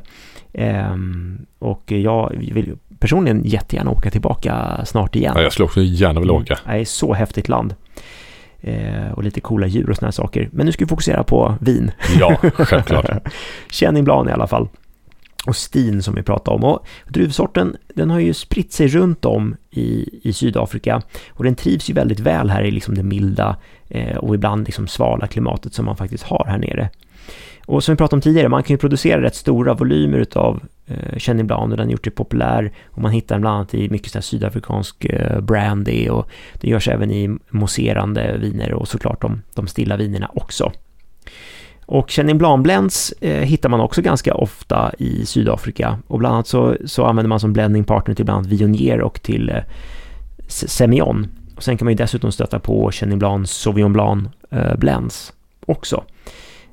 Ehm, och jag vill personligen jättegärna åka tillbaka snart igen. Ja, jag skulle också gärna vilja åka. Mm. Det är så häftigt land. Ehm, och lite coola djur och sådana saker. Men nu ska vi fokusera på vin. Ja, självklart. Chenin Blanc i alla fall och Stin som vi pratade om. Och druvsorten den har ju spritt sig runt om i, i Sydafrika och den trivs ju väldigt väl här i liksom det milda eh, och ibland liksom svala klimatet som man faktiskt har här nere. Och som vi pratade om tidigare, man kan ju producera rätt stora volymer utav eh, Chenin Blanc och den har gjort sig populär och man hittar den bland annat i mycket sådär sydafrikansk eh, brandy och det görs även i mousserande viner och såklart de, de stilla vinerna också. Och Chenin Blanc Blends eh, hittar man också ganska ofta i Sydafrika och bland annat så, så använder man som blending partner till bland annat Viognier och till eh, Semillon. Och sen kan man ju dessutom stöta på Chenin Blanc Sauvignon Blanc eh, Blends också.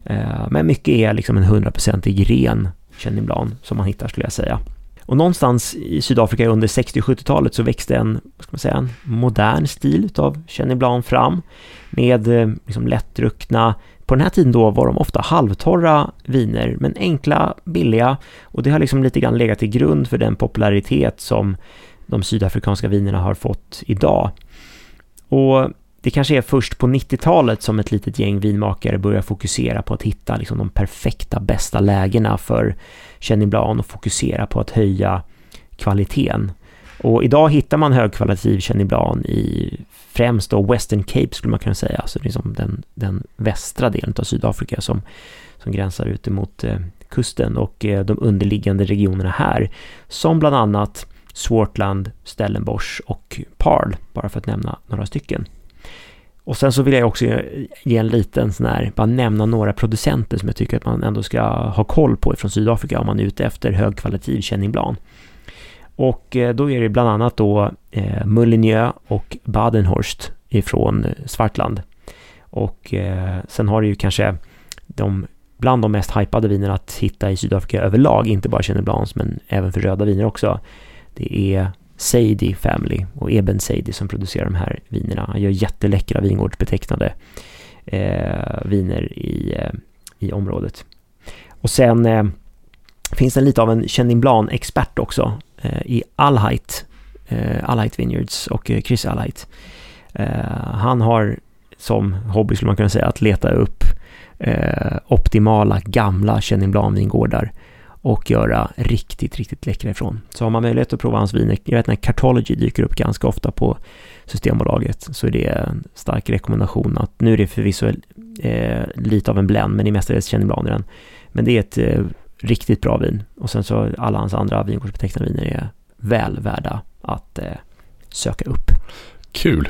Eh, men mycket är liksom en hundraprocentig ren Chenin Blanc som man hittar skulle jag säga. Och någonstans i Sydafrika under 60 och 70-talet så växte en, vad ska man säga, en modern stil av Chenin Blanc fram med eh, liksom lättdruckna på den här tiden då var de ofta halvtorra viner, men enkla, billiga och det har liksom lite grann legat till grund för den popularitet som de sydafrikanska vinerna har fått idag. Och det kanske är först på 90-talet som ett litet gäng vinmakare börjar fokusera på att hitta liksom de perfekta, bästa lägena för Chenin Blanc och fokusera på att höja kvaliteten. Och idag hittar man högkvalitativ Chenin i främst då Western Cape skulle man kunna säga, alltså liksom den, den västra delen av Sydafrika som, som gränsar ut emot eh, kusten och eh, de underliggande regionerna här, som bland annat Swartland, Stellenbosch och Parl, bara för att nämna några stycken. Och sen så vill jag också ge en liten sån här, bara nämna några producenter som jag tycker att man ändå ska ha koll på från Sydafrika om man är ute efter högkvalitativ Chenin Blanc. Och eh, då är det bland annat då eh, Mullinjö och Badenhorst ifrån eh, Svartland. Och eh, sen har du ju kanske de bland de mest hypade vinerna att hitta i Sydafrika överlag, inte bara Chenin Blanc men även för röda viner också. Det är Seidi Family och Eben Seidi som producerar de här vinerna. Han gör jätteläckra vingårdsbetecknade eh, viner i, eh, i området. Och sen eh, finns det lite av en Chenin Blanc-expert också Eh, i Alheit, eh, Vineyards och eh, Chris Alheit. Eh, han har som hobby skulle man kunna säga att leta upp optimala gamla Chenin Blanc-vingårdar och göra riktigt, riktigt läckra ifrån. Så har man möjlighet att prova hans viner, jag vet när Cartology dyker upp ganska ofta på Systembolaget, så är det en stark rekommendation att nu är det förvisso eh, lite av en blend, men det är mestadels Chenin Blanc i den. Men det är ett eh, riktigt bra vin. Och sen så alla hans andra vingårdsbetecknade viner är väl värda att eh, söka upp. Kul.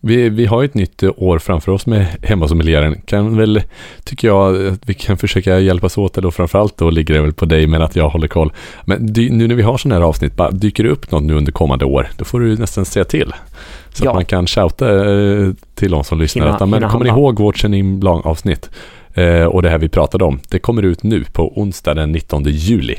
Vi, vi har ett nytt år framför oss med hemmasommelieren. Kan väl, tycker jag, att vi kan försöka hjälpas åt, eller framförallt då ligger det väl på dig, men att jag håller koll. Men dy, nu när vi har sådana här avsnitt, bara dyker det upp något nu under kommande år, då får du nästan säga till. Så ja. att man kan shouta eh, till de som lyssnar. Hinna, men kommer ni ihåg vårt Chenin Blanc-avsnitt? Eh, och det här vi pratade om, det kommer ut nu på onsdag den 19 juli.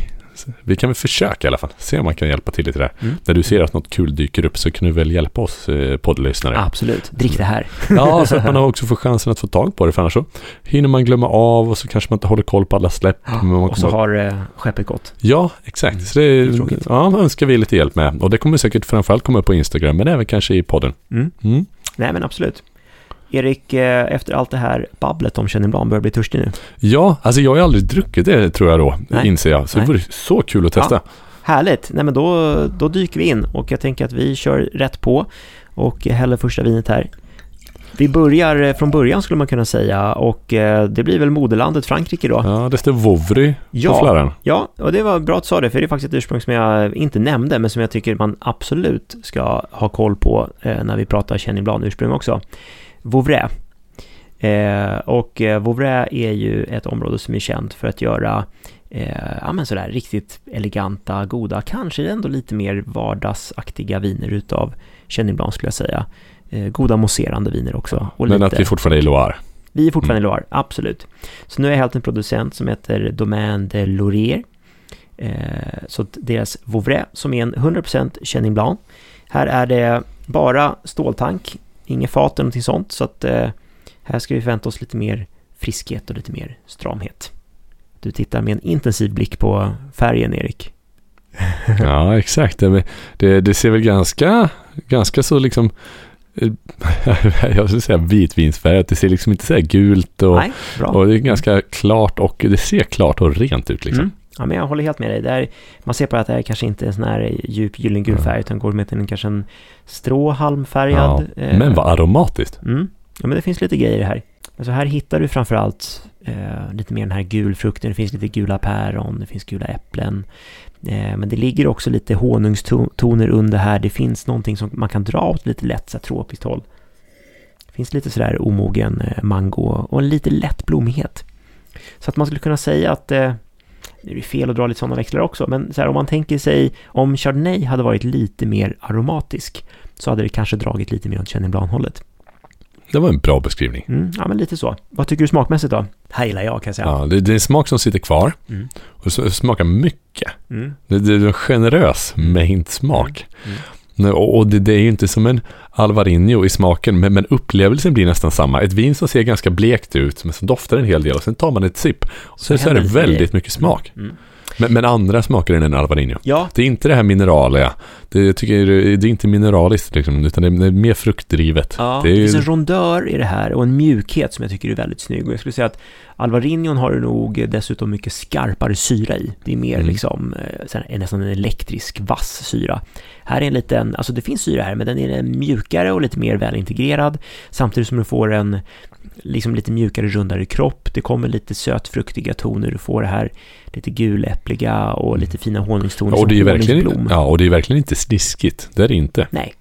Vi kan väl försöka i alla fall, se om man kan hjälpa till lite där. Mm. När du ser att något kul dyker upp så kan du väl hjälpa oss eh, poddlyssnare. Absolut, drick det här. ja, så att man också får chansen att få tag på det, för annars så hinner man glömma av och så kanske man inte håller koll på alla släpp. Ja, och så har eh, skeppet gått. Ja, exakt. Mm. Så det, det ja, önskar vi lite hjälp med. Och det kommer säkert framförallt komma upp på Instagram, men även kanske i podden. Mm. Mm. Nej, men absolut. Erik, eh, efter allt det här babblet om Chenin Blanc börjar bli törstig nu. Ja, alltså jag har aldrig druckit det tror jag då, Nej. inser jag. Så Nej. det vore så kul att testa. Ja, härligt! Nej men då, då dyker vi in och jag tänker att vi kör rätt på och häller första vinet här. Vi börjar eh, från början skulle man kunna säga och eh, det blir väl moderlandet Frankrike då. Ja, det står Vouvry på Ja. fläran. Ja, och det var bra att du sa det, för det är faktiskt ett ursprung som jag inte nämnde, men som jag tycker man absolut ska ha koll på när vi pratar Chenin Blanc-ursprung också. Vouvray. Eh, och eh, Vouvray är ju ett område som är känt för att göra eh, ja, men sådär riktigt eleganta, goda, kanske ändå lite mer vardagsaktiga viner utav Chenin Blanc skulle jag säga. Eh, goda mousserande viner också. Men lite... att vi fortfarande är i Loire. Vi är fortfarande i Loire, absolut. Så nu är jag helt en producent som heter Domaine de Laurier. Eh, så deras Vouvray som är en 100% Chenin Blanc. Här är det bara ståltank, inget fat eller någonting sånt. Så att eh, här ska vi förvänta oss lite mer friskhet och lite mer stramhet. Du tittar med en intensiv blick på färgen, Erik. Ja, exakt. Det, det, det ser väl ganska, ganska så liksom eh, jag skulle säga vitvinsfärgat. Det ser liksom inte så här gult och, Nej, och det är ganska klart och det ser klart och rent ut liksom. Mm. Ja, men jag håller helt med dig. Det är, man ser på att det här kanske inte är en sån här djup gyllengul Ja. färg, utan går med en kanske en stråhalmfärgad. eh, Men vad aromatiskt. Mm. Ja, men det finns lite grejer här. Alltså här hittar du framförallt eh, lite mer den här gulfrukten. Det finns lite gula päron, det finns gula äpplen. Eh, men det ligger också lite honungstoner under här. Det finns någonting som man kan dra åt lite lätt så här, tropiskt håll. Det finns lite sådär omogen eh, mango och en lite lätt blommighet. Så att man skulle kunna säga att eh, nu är det fel att dra lite sådana växlar också, men så här, om man tänker sig om Chardonnay hade varit lite mer aromatisk så hade det kanske dragit lite mer åt Chenin Blanc-hållet. Det var en bra beskrivning. Mm, ja, men lite så. Vad tycker du smakmässigt då? Här gillar jag kan jag säga. Ja, det, det är en smak som sitter kvar Mm. och smakar mycket. Mm. Det, det är en generös mängd smak. Mm. Nej, Och, och det, det är ju inte som en Alvarinho i smaken, men, men upplevelsen blir nästan samma. Ett vin som ser ganska blekt ut, men som doftar en hel del och sen tar man ett sipp. Och sen så är händer det väldigt mycket smak. Mm. Men, men andra smaker än en Alvarinho. Ja, Det är inte det här mineraliga. Det, jag tycker, det är inte mineraliskt liksom, utan det är, det är mer fruktdrivet. ja det det, är ju- finns en rondör i det här och en mjukhet som jag tycker är väldigt snygg. Och jag skulle säga att Alvarinhon har nog dessutom mycket skarpare syra i. Det är mer Mm. liksom eh, nästan en elektrisk vass syra. Här är en liten, alltså det finns syra här, men den är mjukare och lite mer välintegrerad. Samtidigt som du får en liksom lite mjukare, rundare kropp. Det kommer lite sötfruktiga toner. Du får det här lite guläppliga och lite fina honungstoner och, det är verkligen, honungsblom. ja, och det är verkligen inte sniskigt. Det är det inte. Nej,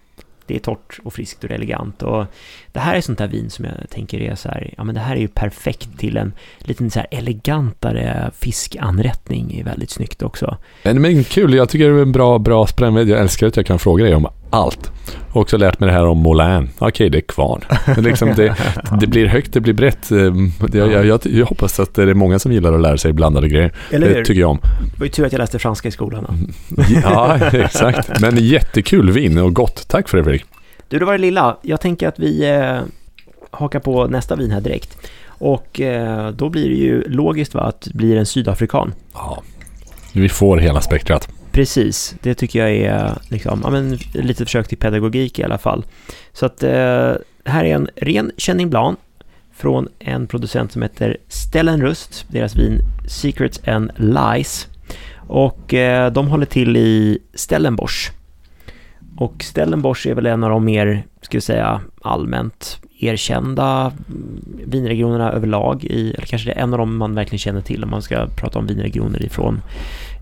det är torrt och friskt och elegant. Och det här är sånt där vin som jag tänker är så här, ja men det här är ju perfekt till en liten så här elegantare fiskanrättning. är väldigt snyggt också. Men, men kul, jag tycker det är en bra, bra spännvidd. Jag älskar att jag kan fråga dig om allt. Och också lärt mig det här om Moulin. Okej, det är kvarn. Liksom det, det blir högt, det blir brett. Ehm, det- Jag, jag, jag, jag hoppas att det är många som gillar att lära sig blandade grejer. Eller Det tycker jag om. Det var ju tur att jag läste franska i skolan. Mm. Ja, exakt. Men jättekul vin och gott. Tack för det Fredrik. Du, det var det lilla. Jag tänker att vi eh, hakar på nästa vin här direkt. Och eh, då blir det ju logiskt va, att det blir en sydafrikan. Ja. Vi får hela spektrat. Precis, det tycker jag är liksom, ja, men, lite försök till pedagogik i alla fall. Så att eh, här är en ren Chenin Blanc från en producent som heter Stellenrust, deras vin Secrets and Lies. Och eh, de håller till i Stellenbosch. Och Stellenbosch är väl en av de mer, ska jag säga, allmänt erkända mm, vinregionerna överlag i, eller kanske det är en av dem man verkligen känner till om man ska prata om vinregioner ifrån,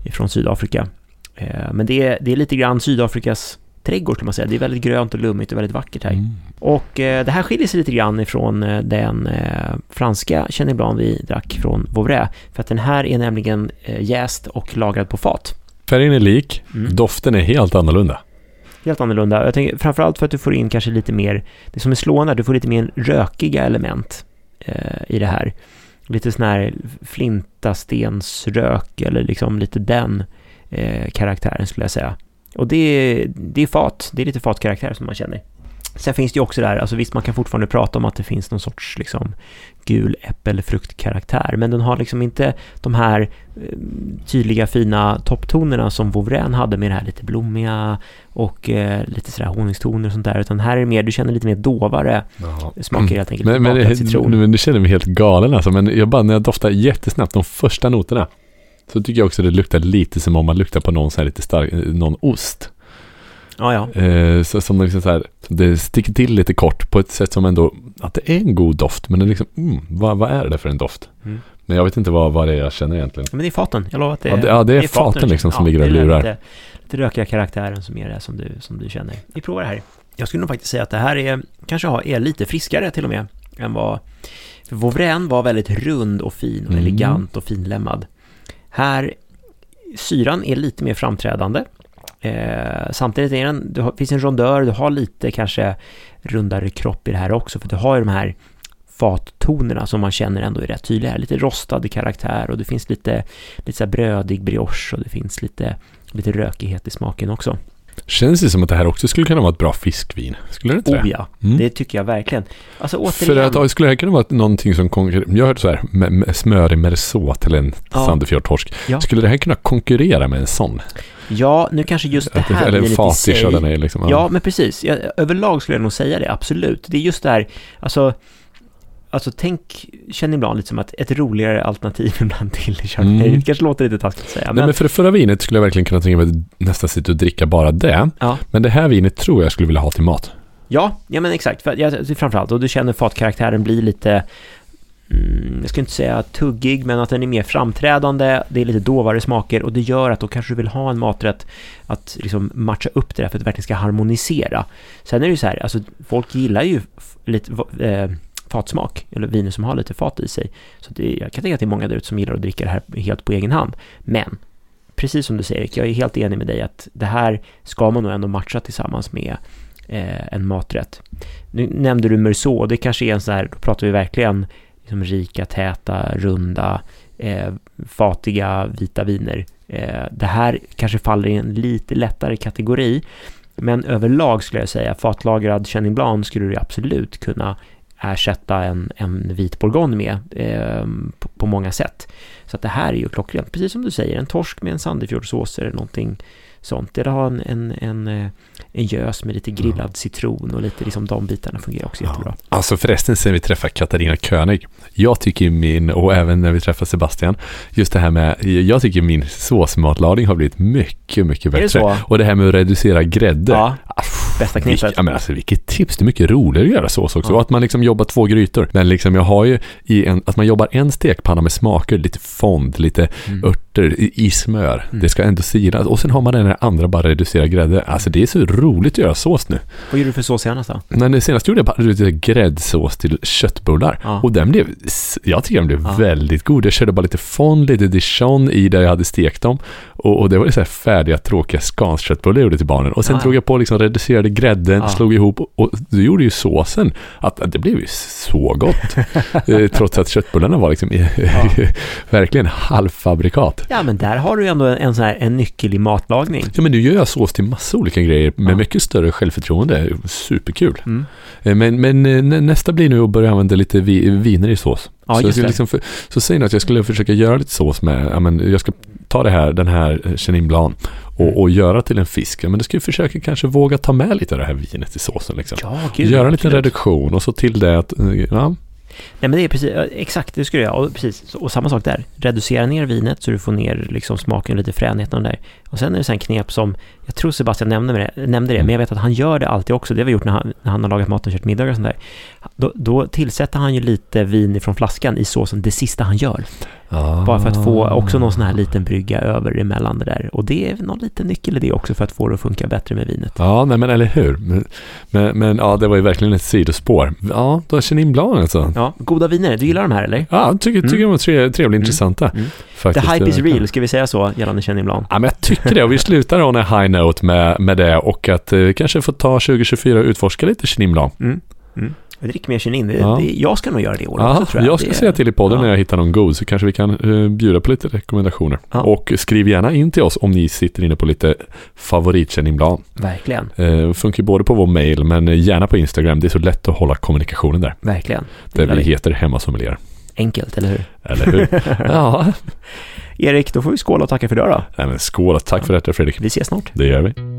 ifrån Sydafrika. Eh, Men det är, det är lite grann Sydafrikas trädgård kan man säga. Det är väldigt grönt och lummigt och väldigt vackert här. Mm. Och eh, det här skiljer sig lite grann ifrån eh, den eh, franska Chenin Blanc vi drack från Vouvray. För att den här är nämligen eh, jäst och lagrad på fat. Färgen är lik, Mm. doften är helt annorlunda. Helt annorlunda. Jag tänker framförallt för att du får in kanske lite mer, det som är slående, du får lite mer rökiga element i det här. Lite sån här flintastensrök eller liksom lite den eh, karaktären skulle jag säga. Och det är, det är fat, det är lite fatkaraktär som man känner. Sen finns det ju också där, alltså visst man kan fortfarande prata om att det finns någon sorts liksom gul äppelfruktkaraktär, men den har liksom inte de här eh, tydliga fina topptonerna som Vouvrain hade med det här lite blommiga och eh, lite sådär honungstoner och sånt där, utan här är det mer, du känner lite mer dovare smaker helt enkelt. Men, men, det, citron. men det känner mig helt galen alltså. Men jag bara, när jag doftar jättesnabbt de första noterna. Så tycker jag också det luktar lite som om man luktar på någon så lite stark, någon ost. Ja, ja. Eh, så, som liksom så här, det sticker till lite kort på ett sätt som ändå, att det är en god doft, men det är liksom, mm, vad, vad är det för en doft? Mm. Men jag vet inte vad, vad det är jag känner egentligen. Men det är faten, jag lovar att det Ja, det- ja, det är faten liksom som ligger och det är den lurar. Lite, lite rökiga karaktären som är det som du, som du känner. Vi provar det här. Jag skulle nog faktiskt säga att det här är, kanske är lite friskare till och med, än vad... För Vauvren var väldigt rund och fin och Mm. elegant och finlämmad. Här, syran är lite mer framträdande. Eh, samtidigt är den, det har- finns en rondör, du har lite kanske rundare kropp i det här också, för du har ju de här fattonerna som man känner ändå är rätt tydliga. Lite rostad karaktär och det finns lite, lite så här brödig brioche och det finns lite, lite rökighet i smaken också. Känns det som att det här också skulle kunna vara ett bra fiskvin? Skulle det inte Oh det? ja, Mm. det tycker jag verkligen. Alltså För återigen, att ja, skulle det här kunna vara någonting som konkurrerar, jag har hört så här, smörig mersot till en Ja. Sandefjord-torsk. Ja. Skulle det här kunna konkurrera med en sån? ja, nu kanske just det Att här eller en vinet i sig, liksom. Ja, men precis. Jag, överlag skulle jag nog säga det, absolut. Det är just det här, alltså, alltså tänk, känn ibland lite som att ett roligare alternativ ibland till Chardonnay. Mm. Det kanske låter lite taskigt att säga, Nej, men, men för det förra vinet skulle jag verkligen kunna tänka mig att nästan sitta och dricka bara det. Ja. Men det här vinet tror jag skulle vilja ha till mat. ja, ja men exakt. För, jag, framförallt, och du känner fatkaraktären blir lite, mm, jag ska inte säga tuggig, men att den är mer framträdande, det är lite dovare smaker och det gör att då kanske du vill ha en maträtt att liksom matcha upp det där för att det verkligen ska harmonisera. Sen är det ju så här, alltså folk gillar ju lite eh, fatsmak, eller viner som har lite fat i sig. Så det, jag kan tänka att det är många där ute som gillar att dricka det här helt på egen hand. Men, precis som du säger Erik, jag är helt enig med dig att det här ska man nog ändå matcha tillsammans med eh, en maträtt. Nu nämnde du Meursault, och det kanske är en sån här, då pratar vi verkligen liksom rika, täta, runda, eh, fatiga, vita viner. Eh, det här kanske faller i en lite lättare kategori, men överlag skulle jag säga fatlagrad Chenin Blanc skulle du absolut kunna ersätta en, en vit bourgogne med eh, på, på många sätt. Så att det här är ju klockrent, precis som du säger, en torsk med en Sandefjordsås eller någonting sånt. Eller ha en, en, en, eh, en gös med lite grillad citron och lite liksom de bitarna fungerar också jättebra. Alltså förresten sen vi träffade Katarina König. Jag tycker min, och även när vi träffade Sebastian, just det här med, jag tycker min såsmatlagning har blivit mycket, mycket det bättre. så? Och det här med att reducera grädde. Ja, Aff, bästa knepet. Ja, men alltså, vilket tips, det är mycket roligare att göra sås också. Ja. Och att man liksom jobbar två grytor. Men liksom jag har ju i en, att man jobbar en stekpanna med smaker, lite fond, lite Mm. örter i, i smör. Mm. Det ska ändå siras. Och sen har man den här andra bara reducera grädde. Alltså det är så roligt att göra sås nu. Vad gjorde du för sås senast då? Men det senaste gjorde jag bara lite gräddsås till köttbullar. Ja. Och den blev, jag tycker den blev Ja. väldigt god. Jag körde bara lite fond, lite dijon i där jag hade stekt dem. Och, och det var så här färdiga, tråkiga skansköttbullar jag gjorde till barnen. Och sen Ja, ja. drog jag på liksom reducerade grädden, Ja. slog ihop och, du gjorde ju såsen. Att, att det blev ju så gott. Eh, Trots att köttbullarna var liksom verkligen halvfabrikat. Ja, men där har du ju ändå en, en, sån här, en nyckel i matlagning. Ja men nu gör jag sås till massa olika grejer med Ja. mycket större självförtroende. Superkul. Mm. Eh, Men, men eh, nä- nästa blir nu att börja använda lite vi, viner i sås. Ja, så, liksom för, så säger ni att jag skulle försöka göra lite sås med, ja, men jag ska ta det här, den här eh, Chenin Blanc och, och göra till en fisk. Ja, men då ska jag försöka kanske våga ta med lite av det här vinet i såsen. Liksom. Ja, gud. göra en liten reduktion och så till det att, eh, ja, Nej, men det är precis, exakt, det skulle jag och precis, och samma sak där. Reducera ner vinet så du får ner liksom smaken och lite fränheten där. Och sen är det sen knep som, jag tror Sebastian nämnde det, nämnde det men jag vet att han gör det alltid också. Det har vi gjort när han, när han har lagat mat och kört middagar och sånt där. Då, då tillsätter han ju lite vin ifrån flaskan i såsen, det sista han gör. Bara för att få också någon sån här liten brygga över emellan det där. Och det är någon liten nyckel i det också för att få det att funka bättre med vinet. Ja, nej, men eller hur. Men, men, men ja, det var ju verkligen ett sidospår. Ja, då har Chenin Blanc alltså. Ja, goda viner, du gillar de här eller? Ja, jag tycker, tycker de var tre, trevliga, intressanta. Mm. The Faktiskt. hype is real, ska vi säga så, gällande Chenin Blanc? Ja, men jag tycker det. Och vi slutar on a high note med, med det och att eh, kanske få ta 2024 och utforska lite Chenin Blanc. Mm. Dricker mer Chenin. Det, Ja. det, jag ska nog göra det i år Ja, också tror jag. jag ska det, säga till i podden ja. när jag hittar någon god så kanske vi kan eh, bjuda på lite rekommendationer. Ja. Och skriv gärna in till oss om ni sitter inne på lite favorit Chenin Blanc. Verkligen, Eh, funkar både på vår mail men gärna på Instagram. Det är så lätt att hålla kommunikationen där. verkligen. Det Där vi. heter Hemmasommelier. Enkelt, eller hur? Eller hur? ja. Erik, då får vi skåla och tacka för det då. Nej, men skål och tack för detta Fredrik. Vi ses snart. Det gör vi.